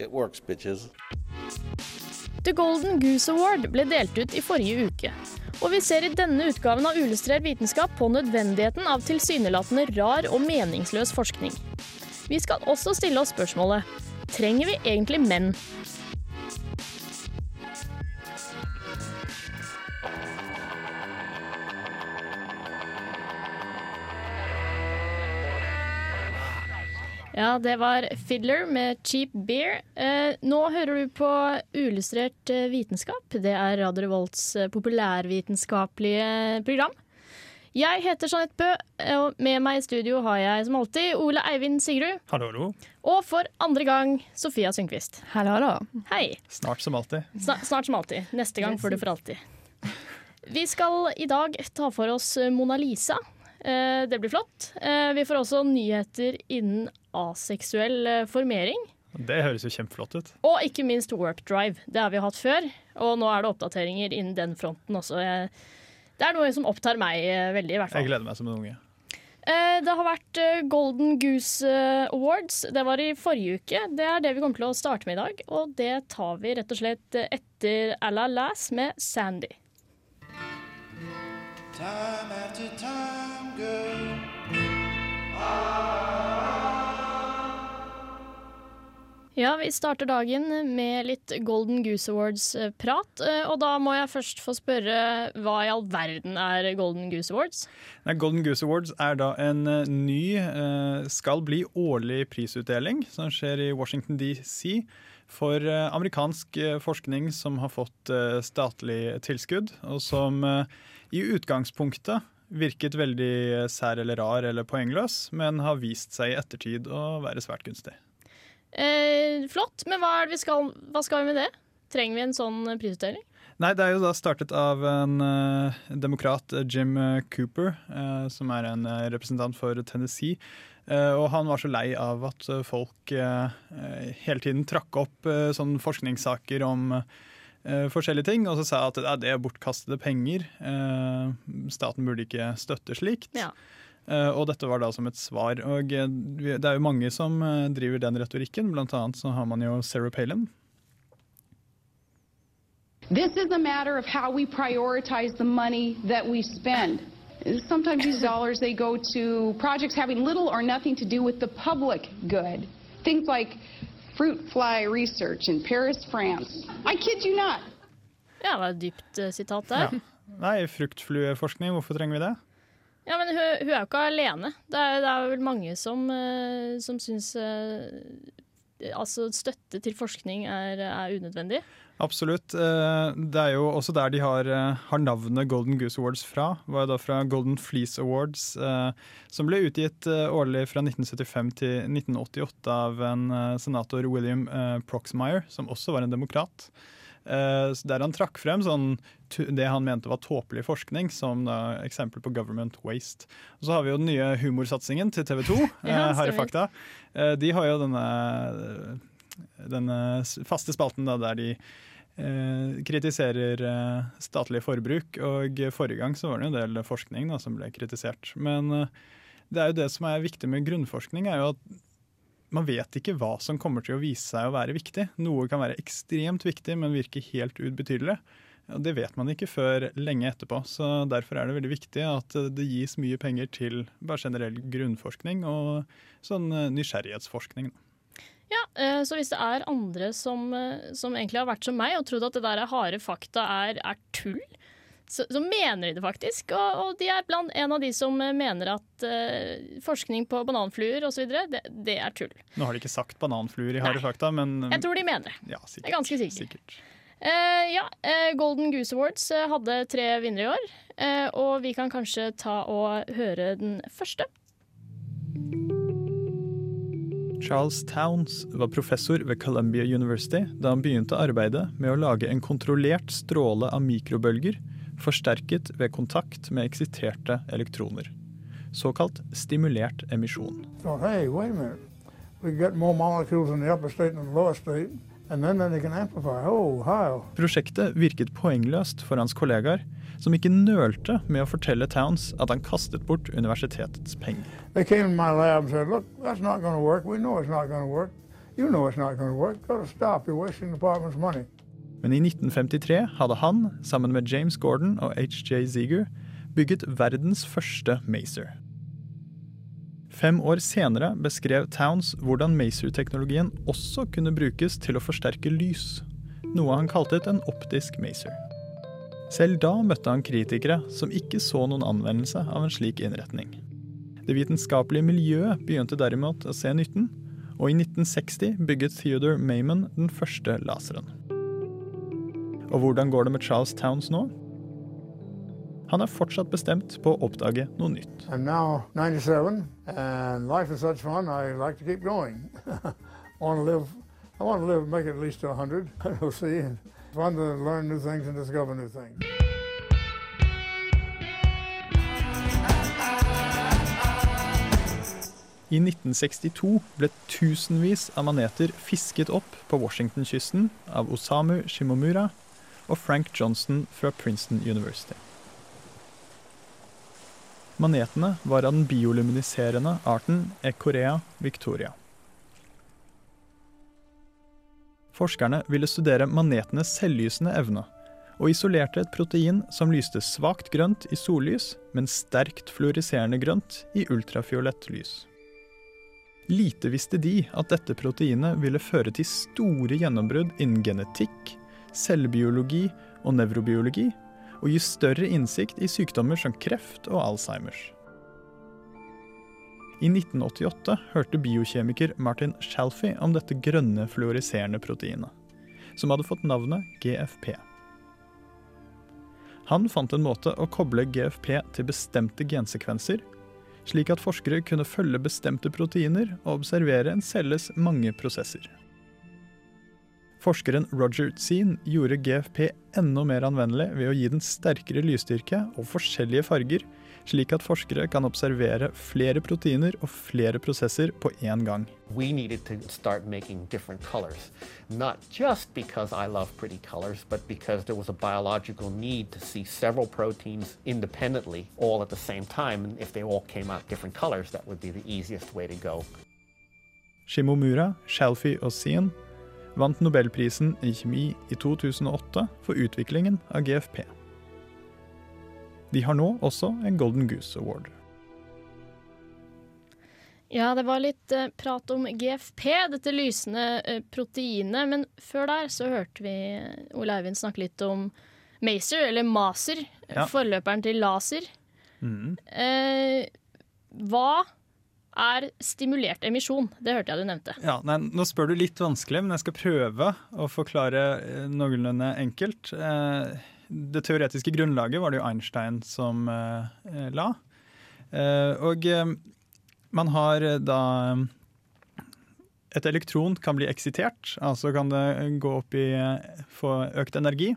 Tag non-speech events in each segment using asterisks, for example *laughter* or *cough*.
it works, bitches. The Golden Goose Award ble delt ut i forrige uke. Og vi ser i denne utgaven av Uillustrert vitenskap på nødvendigheten av tilsynelatende rar og meningsløs forskning. Vi skal også stille oss spørsmålet trenger vi egentlig menn? Ja, det var Fiddler med Cheap Beer. Eh, nå hører du på Uillustrert eh, vitenskap. Det er Radio Revolts eh, populærvitenskapelige program. Jeg heter Jeanette Bø, eh, og med meg i studio har jeg som alltid Ole Eivind Sigrud. Hallo, hallo. Og for andre gang Sofia Sundquist. Hallo, hallo. Hei. Snart som alltid. Sna- Snart som alltid. Neste gang får du for alltid. Vi skal i dag ta for oss Mona Lisa. Eh, Det blir flott. Eh, Vi får også nyheter innen aseksuell eh, formering. Det høres jo kjempeflott ut. Og ikke minst Work Drive. Det har vi hatt før. Og nå er det oppdateringer innen den fronten også. Det er noe som opptar meg eh, veldig, i hvert fall. Jeg gleder meg som en unge. Eh, Det har vært Golden Goose Awards. Det var i forrige uke. Det er det vi kommer til å starte med i dag. Og det tar vi rett og slett etter Alla Lass med Sandy. Time after time, girl. Ja, vi starter dagen med litt Golden Goose Awards-prat. eh, Og da må jeg først få spørre hva i all verden er Golden Goose Awards? Nei, Golden Goose Awards er da en eh, ny, eh, skal bli årlig prisutdeling som skjer i Washington DC for eh, amerikansk eh, forskning som har fått eh, statlig tilskudd, og som eh, i utgangspunktet virket veldig eh, sær eller rar eller poengløs, men har vist seg i ettertid å være svært gunstig. Eh, flott, men hva, det vi skal, hva skal vi med det? Trenger vi en sånn eh, prisutdeling? Nei, det er jo da startet av en uh, demokrat, eh, Jim Cooper, uh, som er en uh, representant for Tennessee. Og han var så lei av at folk hele tiden trakk opp sånne forskningssaker om forskjellige ting, og så sa at det er bortkastede penger. Staten burde ikke støtte slikt. Ja. Eh, og dette var da som et svar. Og eh, det er jo mange som eh, driver den retorikken, blant annet så har man jo Sarah Palin. This is a matter of how we prioritize the money that we spend. Sometimes these dollars they go to projects having little or nothing to do with the public good. Things like fruit fly research in Paris, France. I kid you not. Ja, det var et dypt sitat der. Ja. Nei, fruktflueforskning, hvorfor trenger vi det? Ja, men hun, hun er jo ikke alene. Det er, det er vel mange som, uh, som syns eh, Altså, støtte til forskning er, er unødvendig. Absolutt. Eh, Det er jo også der de har, har navnet Golden Goose Awards fra. var jo da fra Golden Fleece Awards, som ble utgitt årlig fra 1975 til 1988 av en senator William Proxmire, som også var en demokrat. Eh, Der han trakk frem sånn, det han mente var tåpelig forskning, som da, eksempel på government waste. Og så har vi jo den nye humorsatsingen til TV 2, *laughs* Ja, eh, Harry. Fakta. Eh, De har jo denne, denne faste spalten da, der de eh, kritiserer eh, statlig forbruk. Og forrige gang så var det en del forskning da, som ble kritisert. Men eh, det er jo det som er viktig med grunnforskning, er jo at man vet ikke hva som kommer til å vise seg å være viktig. Noe kan være ekstremt viktig, men virke helt ubetydelig. Og Det vet man ikke før lenge etterpå. så Derfor er det veldig viktig at det gis mye penger til bare generell grunnforskning og sånn eh, nysgjerrighetsforskning. Ja, eh, Så hvis det er andre som, eh, som egentlig har vært som meg og trodd at det der harde fakta er, er tull, så, så mener de det faktisk. Og, og de er blant en av de som eh, mener at uh, forskning på bananfluer osv., det, det er tull. Nå har de ikke sagt bananfluer i harde fakta, men Jeg tror de mener det. ja, Jeg er ganske sikker. sikkert. Uh, ja, uh, Golden Goose Awards eh, hadde tre vinnere i år. eh, og vi kan kanskje ta og høre den første. Charles Towns var professor ved Columbia University da han begynte arbeidet med å lage en kontrollert stråle av mikrobølger forsterket ved kontakt med eksiterte elektroner. Såkalt stimulert emisjon. Hey. Oh, how? Prosjektet virket poengløst for hans kollegaer, som ikke nølte med å fortelle Towns at han kastet bort universitetets penger. You know it's not going to work. Got to stop. You're wasting the department's money. Men i 1953 hadde han, sammen med James Gordon og HJ Ziger, bygget verdens første maser. Fem år senere beskrev Towns hvordan Mazer-teknologien også kunne brukes til å forsterke lys, noe han kalte en optisk maser. Selv da møtte han kritikere som ikke så noen anvendelse av en slik innretning. Det vitenskapelige miljøet begynte derimot å se nytten, og i 1960 bygget Theodore Mayman den første laseren. Og hvordan går det med Charles Towns nå? Han er fortsatt bestemt på å oppdage noe nytt. I'm now 97, and life is such fun. I like to keep going. *laughs* I want to live. I want to live, make it at least to 100. *laughs* We'll see. And fun to learn new things and discover new things. I 1962 ble tusenvis av maneter fisket opp på Washington-kysten av Osamu Shimomura og Frank Johnson fra Princeton University. Manetene var av den bioluminiserende arten Ecorea victoria. Forskerne ville studere manetenes selvlysende evne, og isolerte et protein som lyste svakt grønt i sollys, men sterkt fluoriserende grønt i ultrafiolett lys. Lite visste de at dette proteinet ville føre til store gjennombrudd innen genetikk, cellebiologi og nevrobiologi, og gi større innsikt i sykdommer som kreft og Alzheimers. I 1988 hørte biokjemiker Martin Shalfey om dette grønne fluoriserende proteinet, som hadde fått navnet GFP. Han fant en måte å koble GFP til bestemte gensekvenser, slik at forskere kunne følge bestemte proteiner og observere en celles mange prosesser. Forskeren Roger Tseen gjorde GFP enda mer anvendelig ved å gi den sterkere lysstyrke og forskjellige farger, slik at forskere kan observere flere proteiner og flere prosesser på én gang. We needed to start making different colors, not just because I love pretty colors, but because there was a biological need to see several proteins independently all at the same time. And if they all came out different colors, that would be the easiest way to go. Shimomura, Shalfie og Sien vant nobelprisen i kjemi i 2008 for utviklingen av GFP. De har nå også en Golden Goose Award. Ja, det var litt eh, prat om GFP, dette lysende eh, proteinet. Men før der så hørte vi Ole Eivind snakke litt om Mazer, eller Maser. Ja. Forløperen til laser. Mm. Eh, hva er stimulert emisjon? Det hørte jeg du nevnte. Ja, nei, nå spør du litt vanskelig, men jeg skal prøve å forklare eh, noenlunde enkelt. Eh, det teoretiske grunnlaget var det jo Einstein som eh, la. Og man har da Et elektron kan bli eksitert, altså kan det gå opp i få økt energi.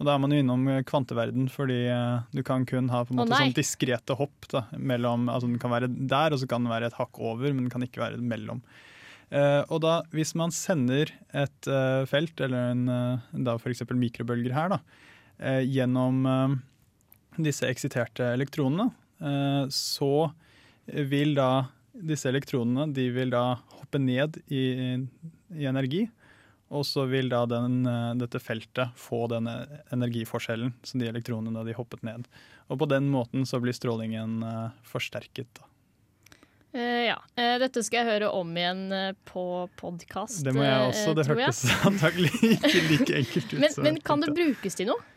Og da er man jo innom eh, kvanteverden, fordi eh, du kan kun ha på en måte oh, sånn diskrete hopp. da, mellom, altså Den kan være der, og så kan den være et hakk over, men den kan ikke være mellom. Eh, og da, hvis man sender et eh, felt, eller en, uh, da f.eks. mikrobølger her, da, eh, gjennom eh, disse eksiterte elektronene, eh, så vil da disse elektronene de vil da hoppe ned i, i energi. Og så vil da den, eh, dette feltet få denne energiforskjellen som de elektronene de hoppet ned. Og på den måten så blir strålingen eh, forsterket. Da. Uh, ja. Uh, dette skal jeg høre om igjen uh, på podkast, Det må jeg også. Det hørtes *laughs* antagelig ikke like enkelt ut. Men, men kan det brukes til noe?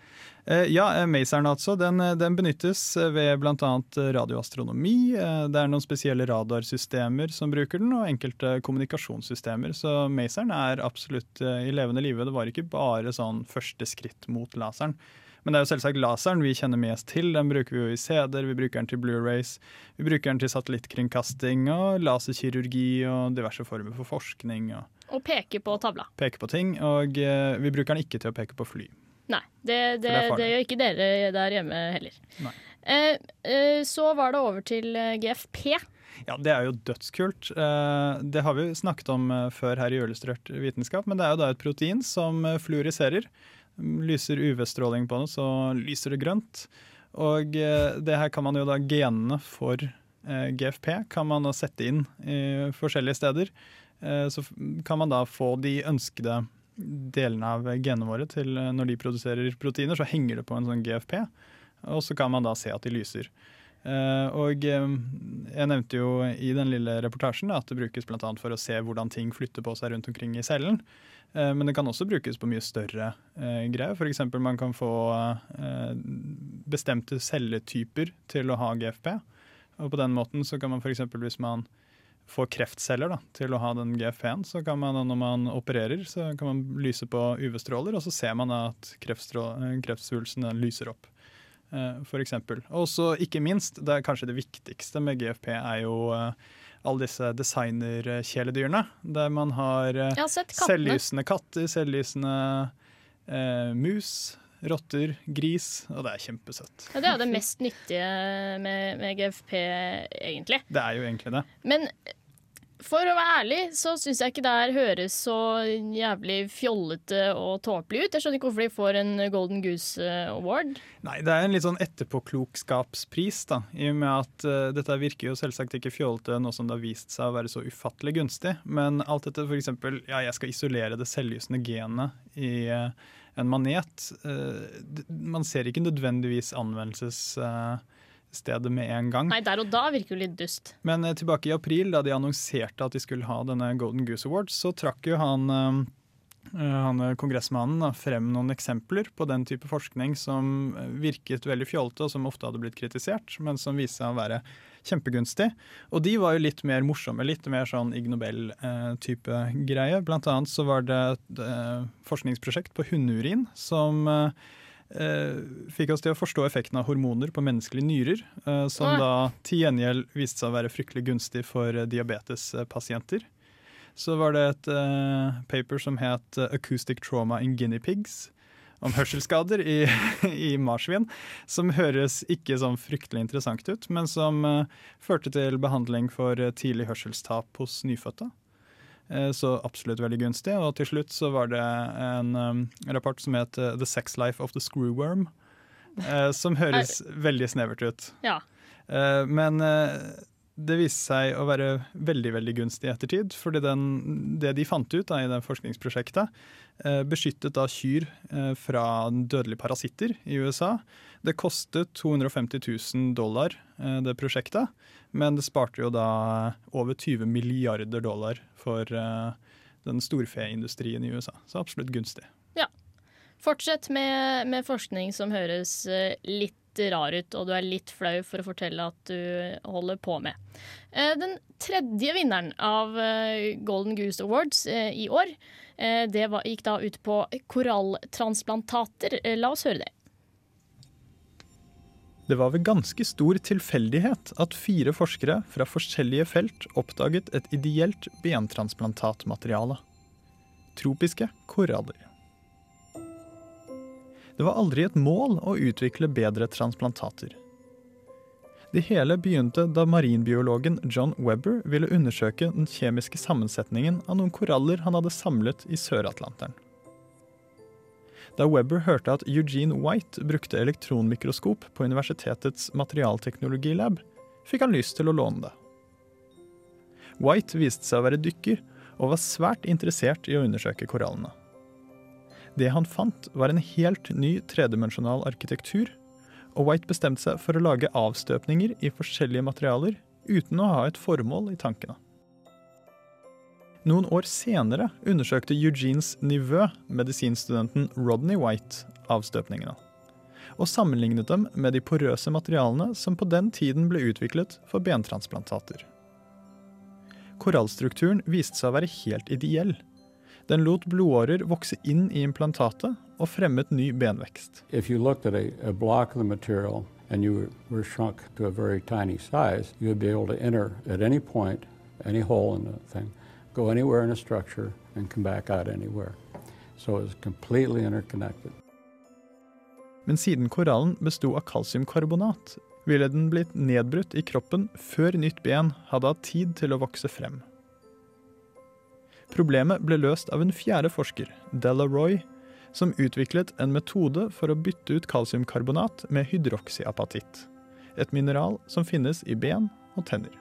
Eh, Ja, eh, Maseren altså. Den, eh, den benyttes ved bl.a. radioastronomi. Det er noen spesielle radarsystemer som bruker den, og enkelte kommunikasjonssystemer. Så Maseren er absolutt i levende live. Det var ikke bare sånn første skritt mot laseren. Men det er jo selvsagt laseren vi kjenner mest til. Den bruker vi jo i CD-er, vi bruker den til Blu-rays, vi bruker den til satellittkringkasting og laserkirurgi og diverse former for forskning. og Og peke på tavla. Peke på ting. Og vi bruker den ikke til å peke på fly. Nei, det, det, det gjør ikke dere der hjemme heller. Eh, eh, så var det over til eh, GFP. Ja, det er jo dødskult. Eh, Det har vi snakket om før her i Illustrert vitenskap, men det er jo da et protein som fluoriserer. Lyser UV-stråling på det, så lyser det grønt. Og det her kan man jo da genene for GFP kan man da sette inn i forskjellige steder. Så kan man da få de ønskede delene av genene våre til eh, når de produserer proteiner, så henger det på en sånn GFP, og så kan man da se at de lyser. Eh, og eh, jeg nevnte jo i den lille reportasjen at det brukes bl.a. for å se hvordan ting flytter på seg rundt omkring i cellen. Men det kan også brukes på mye større greier. F.eks. man kan få bestemte celletyper til å ha GFP. Og på den måten så kan man f.eks. hvis man får kreftceller da, til å ha den GFP-en, så kan man når man opererer, så kan man lyse på UV-stråler, og så ser man at eh, kreftsvulsten lyser opp. F.eks. For eksempel. Og så ikke minst, det er kanskje det viktigste med GFP, er jo eh, alle disse designerkjæledyrene. Der man har eh, har selvlysende katter, selvlysende eh, mus, rotter, gris, og det er kjempesøtt. Ja, det er det mest nyttige med, med GFP, egentlig. Det er jo egentlig det. Men for å være ærlig så syns jeg ikke det her høres så jævlig fjollete og tåpelig ut. Jeg skjønner ikke hvorfor de får en Golden Goose eh, Award. Nei, det er en litt sånn etterpåklokskapspris, da. I og med at uh, dette virker jo selvsagt ikke fjollete, nå som det har vist seg å være så ufattelig gunstig. Men alt dette, eksempel, ja, jeg skal isolere det selvlysende genet i eh, en manet. eh, man ser ikke nødvendigvis anvendelsesstedet med en gang. Nei, der og da virker det litt dust. Men eh, tilbake i april, da de annonserte at de skulle ha denne Golden Goose Awards, så trakk jo han, eh, han kongressmannen da, frem noen eksempler på den type forskning som virket veldig fjolte, og som ofte hadde blitt kritisert, men som viste seg å være kjempegunstig. Og de var jo litt mer morsomme, litt mer sånn Ig Nobel-type greie. Blant annet så var det et eh, forskningsprosjekt på hundeurin som eh, eh, fikk oss til å forstå effekten av hormoner på menneskelige nyrer, eh, som da til gjengjeld viste seg å være fryktelig gunstig for eh, diabetespasienter. Så var det et eh, paper som het eh, 'Acoustic Trauma in Guinea Pigs', om hørselsskader i, *laughs* i marsvin, som høres ikke sånn fryktelig interessant ut, men som uh, førte til behandling for eh, tidlig hørselstap hos nyfødte. Uh, Så absolutt veldig gunstig. Og til slutt så var det en um, rapport som het 'The Sex Life of the Screwworm', som høres veldig snevert ut. Ja. Men det viste seg å være veldig veldig gunstig i ettertid. fordi den, det de fant ut da, i det forskningsprosjektet, eh, beskyttet da kyr eh, fra dødelige parasitter i USA. Det kostet 250 000 dollar, eh, det prosjektet. Men det sparte jo da over 20 milliarder dollar for eh, den storfeindustrien i USA. Så absolutt gunstig. Ja. Fortsett med, med forskning som høres eh, rar ut, og du er litt flau for å fortelle at du holder på med. Eh, Den tredje vinneren av eh, Golden Goose Awards eh, i år, det gikk da ut på koralltransplantater. La oss høre det. Det var ved ganske stor tilfeldighet at fire forskere fra forskjellige felt oppdaget et ideelt bentransplantatmateriale. Tropiske koraller. Det var aldri et mål å utvikle bedre transplantater. Det hele begynte da marinbiologen John Webber ville undersøke den kjemiske sammensetningen av noen koraller han hadde samlet i Sør-Atlanteren. Da Webber hørte at Eugene White brukte elektronmikroskop på universitetets materialteknologilab, fikk han lyst til å låne det. White viste seg å være dykker, og var svært interessert i å undersøke korallene. Det han fant, var en helt ny tredimensjonal arkitektur, og White bestemte seg for å lage avstøpninger i forskjellige materialer uten å ha et formål i tankene. Noen år senere undersøkte Eugenes nivø, medisinstudenten Rodney White, avstøpningene. Og sammenlignet dem med de porøse materialene som på den tiden ble utviklet for bentransplantater. Korallstrukturen viste seg å være helt ideell. Den lot blodårer vokse inn i implantatet og fremmet ny benvekst. If you looked at a, a block of the material and you were, were shrunk to a very tiny size, you would be able to enter at any point, any hole in the thing, go anywhere in a structure and come back out anywhere. So it's completely interconnected. Men siden korallen besto av kalsiumkarbonat, ville den blitt nedbrutt i kroppen før nytt ben hadde hatt tid til å vokse frem. Problemet ble løst av en fjerde forsker, Della Roy, som utviklet en metode for å bytte ut kalsiumkarbonat med hydroksyapatitt. Et mineral som finnes i ben og tenner.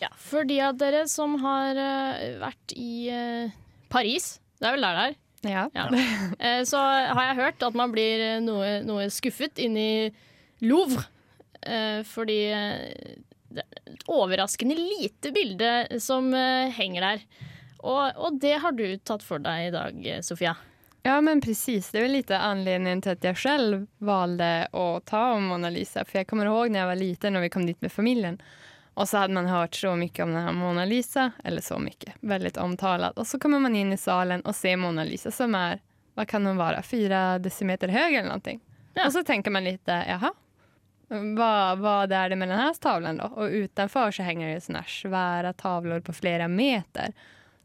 Ja, for de av dere som har eh, vært i eh, Paris, det er vel der det er? Ja. ja. så har jeg hørt at man blir eh, noe, noe skuffet inn i Louvre. eh, fordi eh, det er et overraskende lite bilde som eh, henger der. Og, og det har du tatt for deg i dag, Sofia. Ja, men precis. Det er jo lite anledningen til at jeg selv valgte å ta om Mona Lisa. For jeg kommer ihåg når jeg var liten og vi kom dit med familien. Og så hadde man hørt så mye om denne Mona Lisa, eller så mye, veldig omtalt. Og så kommer man inn i salen og ser Mona Lisa som er hva kan hun være, fire decimeter høy eller noe. Ja. Og så tenker man litt jaha, vad är det med den här tavlan då? Och utanför så hänger det såna svära tavlor på flera meter.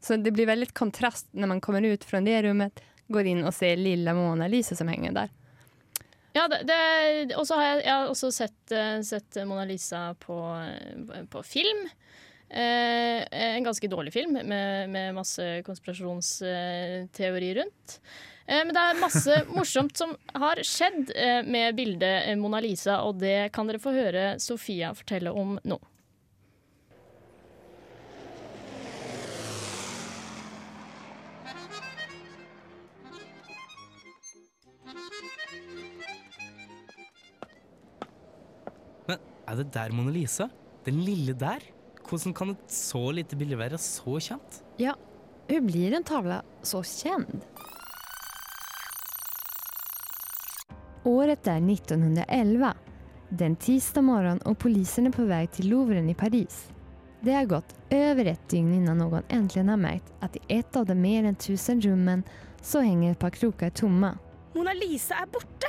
Så det blir väldigt kontrast när man kommer ut från det rummet, går in och ser lilla Mona Lisa som hänger där. Ja, det, det, og så har jeg, jeg har også sett, eh, sett Mona Lisa på, på film. Eh, en ganske dårlig film med, med masse konspirasjonsteori rundt. Eh, men det er masse *laughs* morsomt som har skjedd eh, med bildet Mona Lisa, og det kan dere få høre Sofia fortelle om nå. Men er det der Mona Lisa? Den lille der? Hvordan kan et så lite bilde være så kjent? Ja, hun blir en tavla så känd? Året är 1911. Den tisdag morgon och polisen är på väg till Louvren i Paris. Det har gått över ett dygn innan någon äntligen har märkt att i ett av de mer än tusen rummen så hänger ett par krokar tomma. Mona Lisa er borte!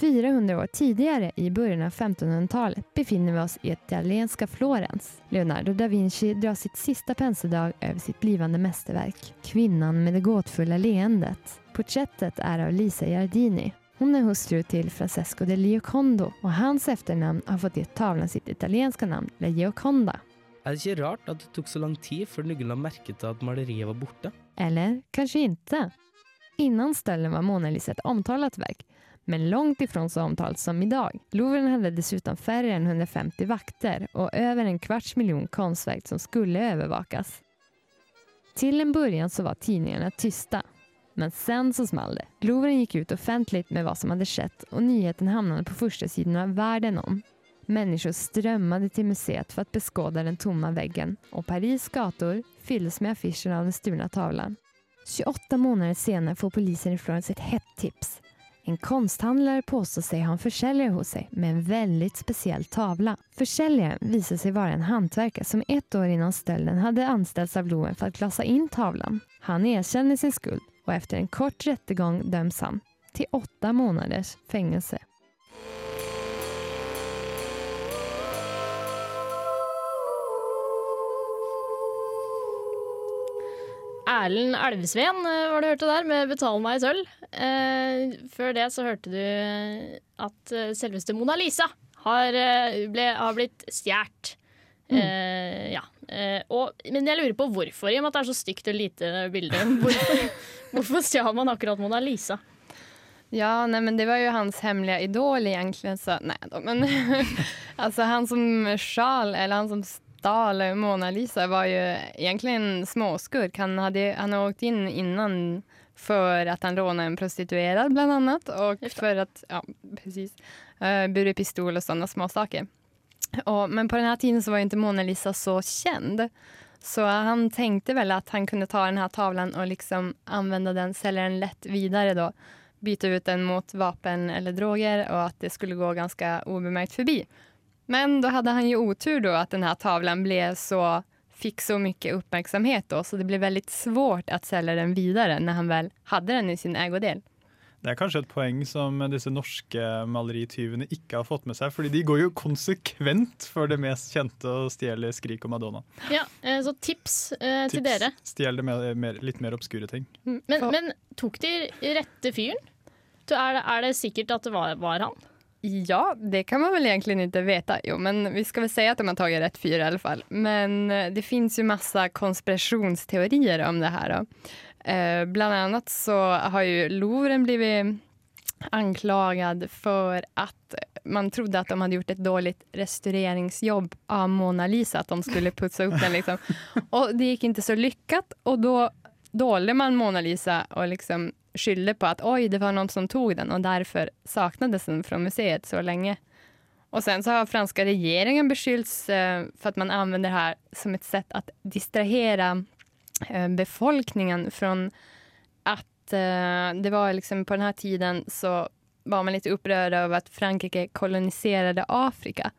400 år tidigare, i början av 1500-talet, befinner vi oss i italienska Florens. Leonardo da Vinci drar sitt sista penseldrag över sitt blivande mästerverk, Kvinnan med det gåtfulla leendet. Porträttet är av Lisa Giardini. Hon är hustru till Francesco de Giocondo och hans efternamn har fått ge tavlan sitt italienska namn, La Gioconda. Er det ikke rart at det tok så lang tid før noen la merke til at maleriet var borte? Eller kanskje ikke. Innan stölden var Mona Lisa ett omtalat verk, men långt ifrån så omtalat som idag. Louvren hade dessutom färre än 150 vakter och över en kvarts miljon konstverk som skulle övervakas. Till en början så var tidningarna tysta. Men sen så small det. Louvren gick ut offentligt med vad som hade skett och nyheten hamnade på första sidorna världen om. Människor strömmade till museet för att beskåda den tomma väggen och Paris gator fylldes med affischer av den stulna tavlan. 28 månader senare får polisen i Florens ett hett tips. En konsthandlare påstår sig ha en försäljare hos sig med en väldigt speciell tavla. Försäljaren visar sig vara en hantverkare som ett år innan stölden hade anställts av Loen för att glasa in tavlan. Han erkänner sin skuld och efter en kort rättegång döms han till åtta månaders fängelse. Erlend Elvesveen eh, var det du hørte der, med 'Betal meg i sølv'. Eh, før det så hørte du at eh, selveste Mona Lisa har, eh, ble, har blitt stjålet. Eh, ja. Eh, men jeg lurer på hvorfor, i og med at det er så stygt og lite bilde. *laughs* Hvorfor, hvorfor stjal man akkurat Mona Lisa? Ja, nei, men det var jo hans hemmelige idol egentlig. Så, nei da, men *laughs* altså, han som stal, eller han som stal Mona Lisa var jo egentlig en småskurk. Han hadde han åkt inn innan for at han rånade en prostituerad blant annet. Og for at ja precis, uh, burit pistol og sånne småsaker. men på denne tiden så var jo ikke Mona Lisa så känd. Så han tenkte vel at han kunne ta den här tavlan och liksom använda den, sälja den lätt vidare då. Byta ut den mot vapen eller droger och att det skulle gå ganska obemärkt förbi. Men då hade han ju otur då att den här tavlan blev så, fick så mycket uppmärksamhet så det blev väldigt svårt att sälja den vidare när han väl hade den i sin ägodel. Det er kanskje et poeng som disse norske malerityvene ikke har fått med seg. fordi de går jo konsekvent for det mest kjente og stjeler Skrik og Madonna. Ja, eh, Så tips, eh, til dere. Stjel det mer, mer, litt mer obskure ting. Men, men tok de rette fyren? Er det, er det sikkert at det var, var han? Ja, det kan man väl egentligen inte veta. Jo, men vi ska väl säga att de har tagit rätt fyra i alla fall. Men eh, det finns ju massa konspirationsteorier om det här. Då. Eh, bland annat så har ju Louvren blivit anklagad för att man trodde att de hade gjort ett dåligt restaureringsjobb av Mona Lisa, att de skulle putsa upp den. Liksom. *laughs* Och det gick inte så lyckat och då dolde man Mona Lisa och liksom skyllde på att oj, det var någon som tog den och därför saknades den från museet så länge. Och sen så har franska regeringen beskyllts eh, för att man använder det här som ett sätt att distrahera befolkningen från att eh, det var liksom på den här tiden så var man lite upprörd över att Frankrike koloniserade Afrika.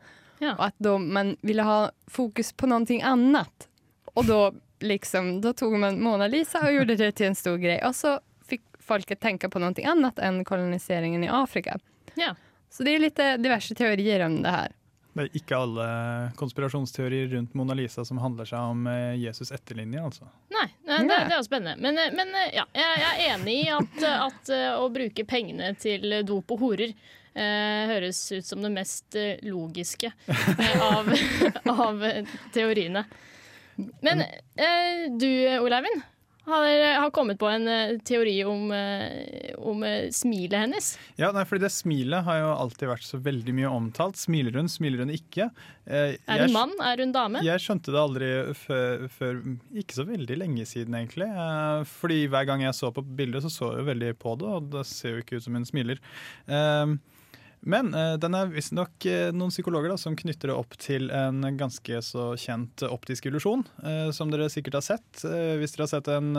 Och att då man ville ha fokus på någonting annat. Och då, liksom, då tog man Mona Lisa och gjorde det till en stor grej. Och så fick folket tänka på någonting annat än koloniseringen i Afrika. Ja. Så det är lite diverse teorier om det här. Det er ikke alle konspirasjonsteorier rundt Mona Lisa som handler seg om eh, Jesus etterlinje, altså. Nei, nei det, det er jo spennende. Men, eh, men eh, ja, jeg, er enig i at, at å bruke pengene til dop og horer eh, høres ut som det mest logiske av, *laughs* av teoriene. Men eh, du, Ole Eivind, har, har kommet på en uh, teori om, uh, om uh, smilet hennes. Ja, nei, fordi det smilet har jo alltid vært så veldig mye omtalt. Smiler hun, smiler hun ikke? Eh, Er jeg- hun mann? Er hun dame? Jeg skjønte det aldri før, før ikke så veldig lenge siden, egentlig. Eh, fordi hver gang jeg så på bildet, så så jeg jo veldig på det, og det ser jo ikke ut som hun smiler. Eh, men eh, den er visstnok eh, noen psykologer da, som knytter det opp til en ganske så kjent optisk illusjon, eh, som dere sikkert har sett. Hvis dere har sett en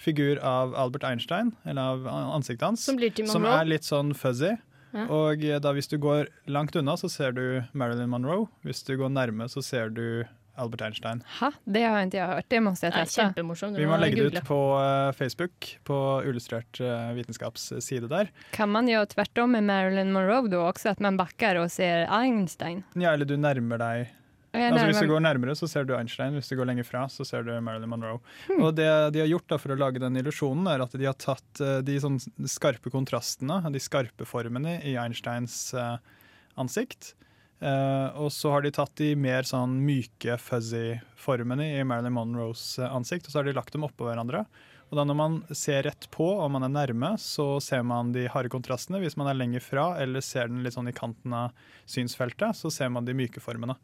figur av Albert Einstein, eller av ansiktet hans, Som som er litt sånn fuzzy. Ja. Og da hvis du går langt unna, så ser du Marilyn Monroe. Hvis du går nærme, så ser du Albert Einstein. Ha, det har ikke jeg hørt. Det måste jag Det er testa. kjempemorsomt. Vi må legge det ut på eh, Facebook, på Illustrert vitenskapsside der. Kan man gjøre tvert om med Marilyn Monroe da også, at man bakker og ser Einstein? Ja, eller du nærmer deg Jeg altså, Hvis du går nærmere, så ser du Einstein. Hvis du går lenger fra, så ser du Marilyn Monroe. Hmm. Og det de har gjort da for å lage den illusjonen, er at de har tatt eh, de sånn skarpe kontrastene, de skarpe formene i Einsteins eh, ansikt. Eh, og så har de tatt de mer sånn myke, fuzzy formene i Marilyn Monroes eh, ansikt, og så har de lagt dem oppå hverandre. Og da når man ser rett på og man er nærme, så ser man de harde kontrastene. Hvis man er lenger fra eller ser den litt sånn i kanten av synsfeltet, så ser man de myke formene.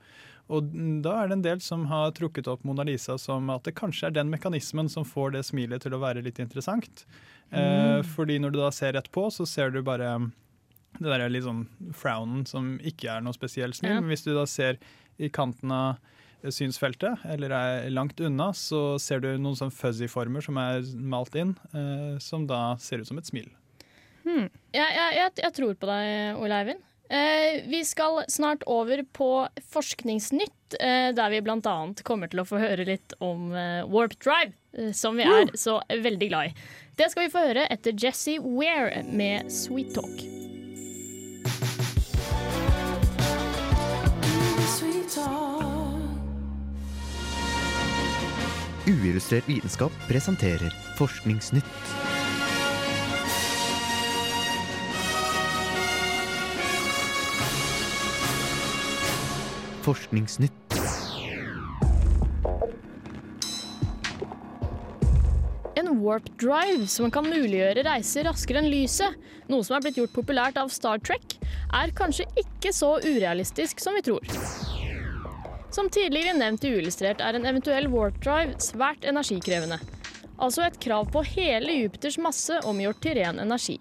Og da er det en del som har trukket opp Mona Lisa som at det kanskje er den mekanismen som får det smilet til å være litt interessant. Eh, Mm. fordi når du da ser rett på, så ser du bare det der er litt sånn frownen som ikke er noe spesielt snill. Ja. Men hvis du da ser i kanten av synsfeltet, eller er langt unna, så ser du noen sånn fuzzy former som er malt inn, eh, som da ser ut som et smil. Jeg, jeg, jeg, jeg tror på deg, Ole Eivind. Eh, vi skal snart over på Forskningsnytt, eh, der vi bl.a. kommer til å få høre litt om eh, Warp Drive, eh, som vi er så veldig glad i. Det skal vi få høre etter Jesse Ware med Sweet Talk. Uillustrert vitenskap presenterer Forskningsnytt. Forskningsnytt. En warp drive som kan muliggjøre reiser raskere enn lyset, noe som er blitt gjort populært av Star Trek, er kanskje ikke så urealistisk som vi tror. Som tidligere nevnt i Uillustrert er en eventuell warp drive svært energikrevende. Altså et krav på hele Jupiters masse omgjort til ren energi.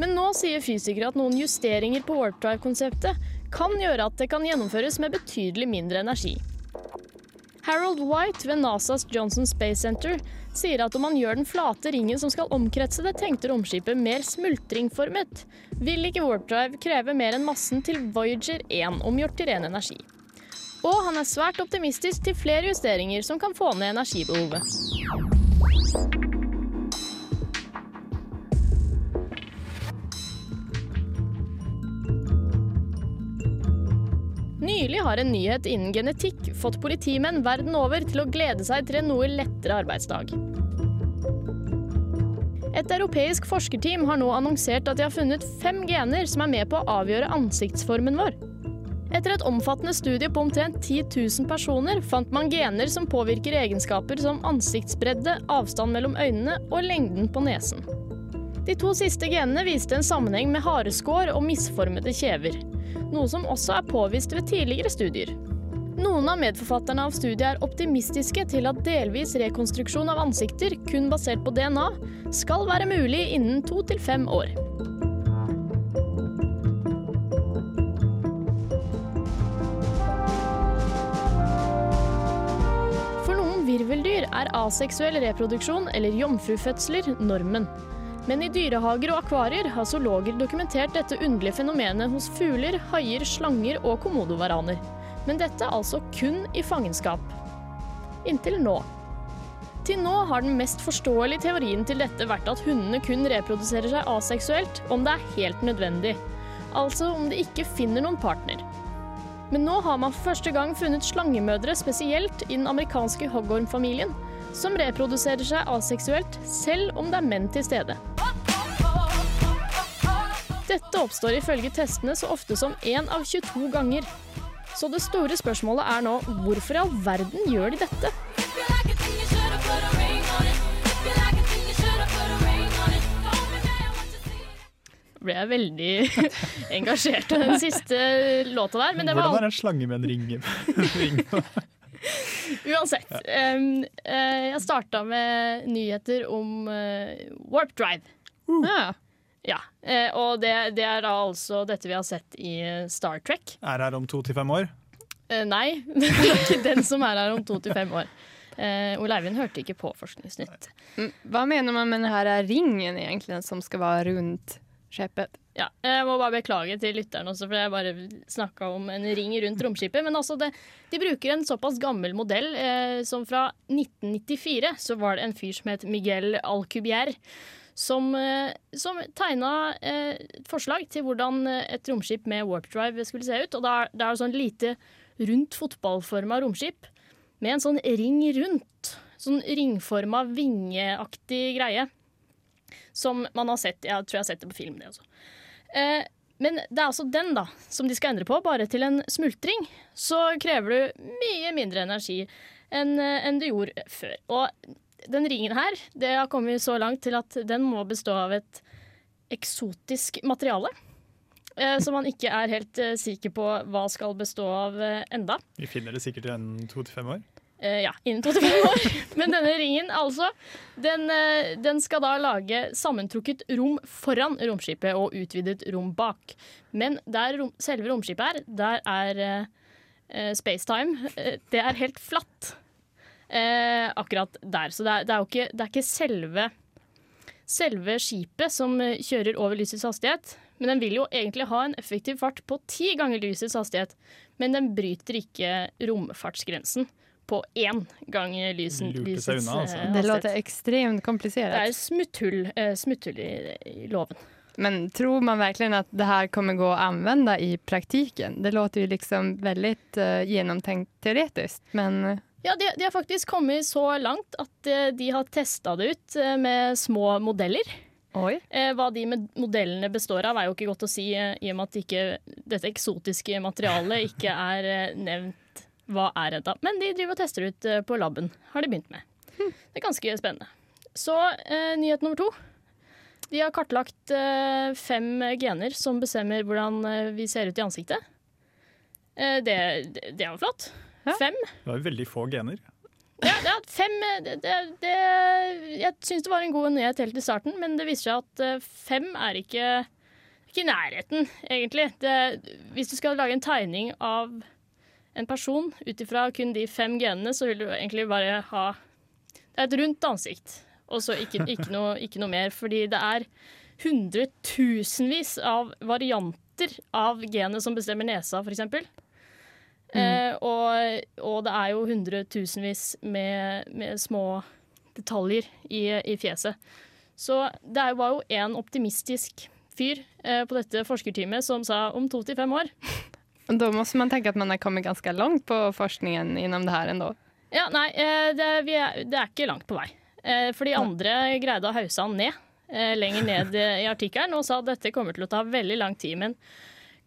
Men nå sier fysikere at noen justeringer på warp drive-konseptet kan gjøre at det kan gjennomføres med betydelig mindre energi. Harold White ved NASAs Johnson Space Center sier at om man gjør den flate ringen som skal omkretse det tenkte romskipet mer smultringformet, vil ikke Warp Drive kreve mer enn massen til Voyager 1 omgjort til ren energi. Og han er svært optimistisk til flere justeringer som kan få ned energibehovet. Nylig har en nyhet innen genetikk fått politimenn verden over til å glede seg til en noe lettere arbeidsdag. Et europeisk forskerteam har nå annonsert at de har funnet fem gener som er med på å avgjøre ansiktsformen vår. Etter et omfattende studie på omtrent 10 000 personer fant man gener som påvirker egenskaper som ansiktsbredde, avstand mellom øynene og lengden på nesen. De to siste genene viste en sammenheng med hareskår og misformede kjever, noe som også er påvist ved tidligere studier. Noen av medforfatterne av studiet er optimistiske til at delvis rekonstruksjon av ansikter, kun basert på DNA, skal være mulig innen to til fem år. Er aseksuell reproduksjon eller jomfrufødsler normen. Men i dyrehager og akvarier har zoologer dokumentert dette underlige fenomenet hos fugler, haier, slanger og komodovaraner. Men dette altså kun i fangenskap. Inntil nå. Til nå har den mest forståelige teorien til dette vært at hundene kun reproduserer seg aseksuelt om det er helt nødvendig. Altså om de ikke finner noen partner. Men nå har man for første gang funnet slangemødre spesielt i den amerikanske hoggormfamilien, som reproduserer seg aseksuelt selv om det er menn til stede. Dette oppstår ifølge testene så ofte som én av 22 ganger. Så det store spørsmålet er nå hvorfor i all verden gjør de dette? Ble jeg veldig *laughs* engasjert av den siste låta der. Men det Hvordan var er en slange med en ring? *laughs* Uansett. Um, uh, jeg starta med nyheter om uh, Warp Drive. Ja. ja. Uh, og det, det er da altså dette vi har sett i Star Trek. Er her om to til fem år? Uh, nei, det er ikke den som er her om to til fem år. Uh, Ole Eivind hørte ikke på Forskningsnytt. Mm, Hva mener man med denne ringen egentlig, som skal være rundt skipet? Ja, jeg må bare beklage til lytteren også, for jeg bare snakka om en ring rundt romskipet. Men altså, det, de bruker en såpass gammel modell eh, som fra 1994 så var det en fyr som het Miguel Alcubierre. Som, eh, som tegna eh, et forslag til hvordan eh, et romskip med warp drive skulle se ut. Og det er det er sånn lite rundt fotballforma romskip med en sånn ring rundt. Sånn ringforma vingeaktig greie. Som man har sett. Jeg tror jeg har sett det på film, det også. Eh, men det er altså den da, som de skal endre på, bare til en smultring. Så krever du mye mindre energi enn en du gjorde før. Og den ringen her, det har kommet så langt til at den må bestå av et eksotisk materiale. Eh, som man ikke er helt eh, sikker på hva skal bestå av eh, enda. Vi finner det sikkert i to til fem år. Eh, ja, innen 25 år. *laughs* Men denne ringen, altså, den, eh, den skal da lage sammentrukket rom foran romskipet og utvidet rom bak. Men der rom, selve romskipet er, der er uh, spacetime Uh, Det er helt flatt. Akkurat der. Så det er, det er jo ikke, det er ikke selve, selve skipet som kjører over lysets hastighet. Men den vil jo egentlig ha en effektiv fart på ti ganger lysets hastighet. Men den bryter ikke romfartsgrensen på én gang lysen, Lurte seg unna, altså. eh, Det låter ekstremt komplisert. Det er smutthull, eh, smutthull i, i loven. Men tror man verkligen at det her kommer gå å anvende i praktiken? Det låter jo liksom veldig uh, gjennomtenkt teoretisk, men Ja, de, de har faktisk kommet så langt at eh, de har testa det ut eh, med små modeller. Oi. hva de med modellene består av, er jo ikke godt å si, eh, i og med at ikke, dette eksotiske materialet ikke er eh, nevnt hva er ennå. Men de driver og tester ut eh, på laben, har de begynt med. Det er ganske spennende. Så eh, nyhet nummer to. De har kartlagt eh, fem gener som bestemmer hvordan eh, vi ser ut i ansiktet. Eh, det, det, det var flott. Fem. Det var veldig få gener. Ja, ja fem det, det, det, Jeg syns det var en god nyhet helt i starten, men det viser seg at fem er ikke, ikke i nærheten, egentlig. Det, hvis du skal lage en tegning av en person ut ifra kun de fem genene, så vil du egentlig bare ha Det er et rundt ansikt, og så ikke, ikke, noe, ikke noe mer. Fordi det er hundretusenvis av varianter av genet som bestemmer nesa, f.eks. Mm. Eh, og, og det er jo hundretusenvis med, med små detaljer i, i fjeset. Så det var jo en optimistisk fyr eh, på dette forskerteamet som sa om to til fem år. Da må man tenke at man har kommet ganske langt på forskningen innom det her ennå. Ja, nei, eh, det, vi er, det er ikke langt på vei. Fordi For de andre greide å hause han ned eh, lenger ned eh, i artikkelen og sa at dette kommer til å ta veldig lang tid. Men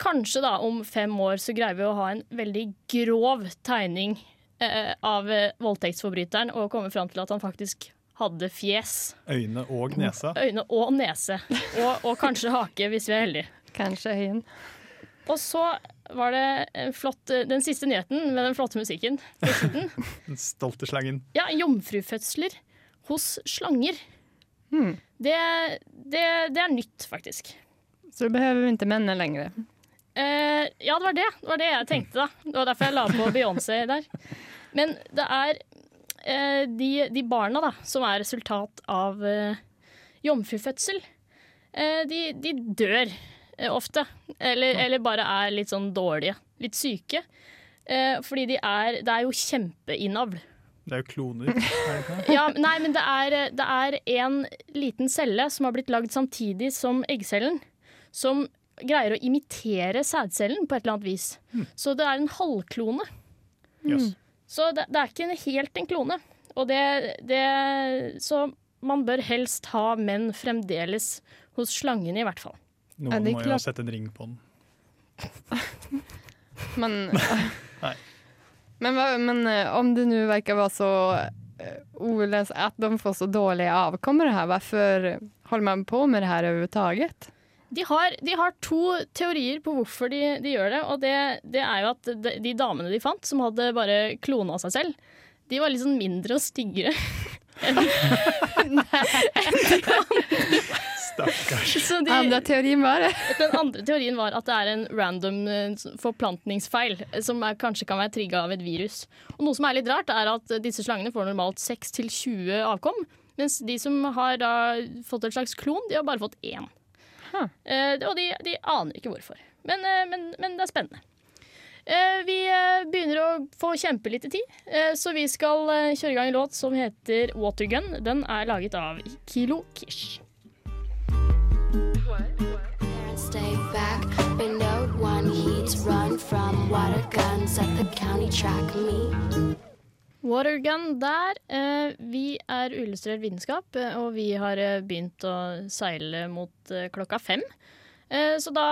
kanskje da om fem år så greier vi å ha en veldig grov tegning eh, av eh, voldtektsforbryteren og komme fram til at han faktisk hadde fjes, Øyne og nese. øyne og nese. Og, og kanskje hake, hvis vi er heldige. Kanskje øyen. Og så var det flott, eh, den siste nyheten med den flotte musikken. *laughs* Den stolte slangen. Ja, jomfrufødsler hos slanger. Hmm. Det, det, det er nytt, faktisk. Så du behøver vi inte männen längre. Eh, ja, det var det. Det var det jeg tenkte, da. Det var derfor jeg la på Beyoncé der. Men det er eh, de, de barna da, som er resultat av eh, jomfrufødsel, eh, de, de dør eh, ofte. Eller, eller bare er litt sånn dårlige. Litt syke. Eh, fordi de er Det er jo kjempeinnavl. Det er jo kloner. Er det? *laughs* Ja, nei, men det er, det er en liten celle som har blitt lagd samtidig som eggcellen, som greier å imitere sædcellen på et eller annet vis. Så det er en halvklone. Yes. Så det, det er ikke en, helt en klone. Og det, det Så man bør helst ha menn fremdeles hos slangene, i hvert fall. Noen må jo sette en ring på den. *laughs* Men, *laughs* Nei men, men eh, om det nu verkar vara så Oles at att de får så dåliga avkommor det här, varför håller man på med det här överhuvudtaget? De har, de har to teorier på hvorfor de, de gjør det. Og det, det er jo at de, de damene de fant, som hadde bare klona seg selv, de var litt sånn mindre og styggere. *laughs* enn- Stakkars. Så de, andre teorien var. *laughs* Den andre teorien var at det er en random eh, forplantningsfeil, eh, som er, kanskje kan være trigga av et virus. Og noe som er litt rart, er at disse slangene får normalt 6-20 avkom, mens de som har da fått et slags klon, de har bare fått én. Eh, og de, de aner ikke hvorfor. Men, eh, men, men det er spennende. Eh, vi eh, begynner å få kjempelite tid, eh, så vi skal kjøre i gang en låt som heter Watergun. Den er laget av Kilo Kish. Stay back, but no one heeds run from water guns at the county track meet. Watergun der. Eh, vi er Uillustrert vitenskap, eh, og vi har eh, begynt å seile mot eh, klokka fem. Eh, så da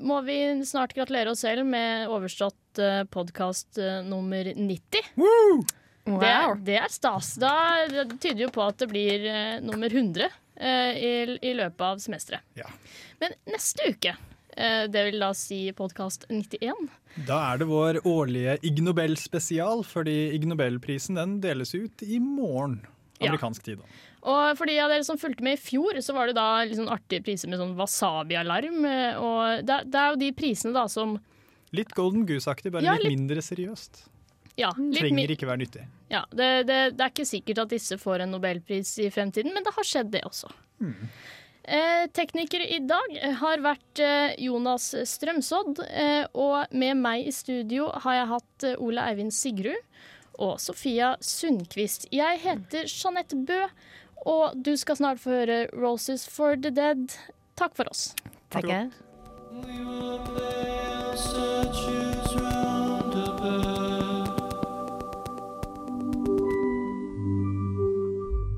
må vi snart gratulere oss selv med overstått eh, podkast eh, nummer 90. Det, det er stas. Da, det tyder jo på at det blir eh, nummer 100 eh, i, i løpet av semesteret. Ja. Men neste uke, eh, det vil da si podkast 91 Da er det vår årlige Ig Nobel-spesial, fordi Ig Nobel-prisen den deles ut i morgen. Ja. Amerikansk tid. da. Og for de av dere som fulgte med i fjor, så var det da sånn artige priser med sånn wasabi-alarm. eh, Og det, det er jo de prisene da som Litt Golden Goose-aktig, bare Ja, litt, litt- mindre seriøst. Ja, litt Trenger ikke være nyttig. Ja det, det, det er ikke sikkert at disse får en nobelpris i fremtiden, men det har skjedd, det også. Eh, tekniker i dag har vært eh, Jonas Strømsodd, eh, og med meg i studio har jeg hatt eh, Ole Eivind Sigrud og Sofia Sundquist. Jeg heter Jeanette Bø, og du skal snart få høre Roses for the Dead. Takk for oss. Tackar.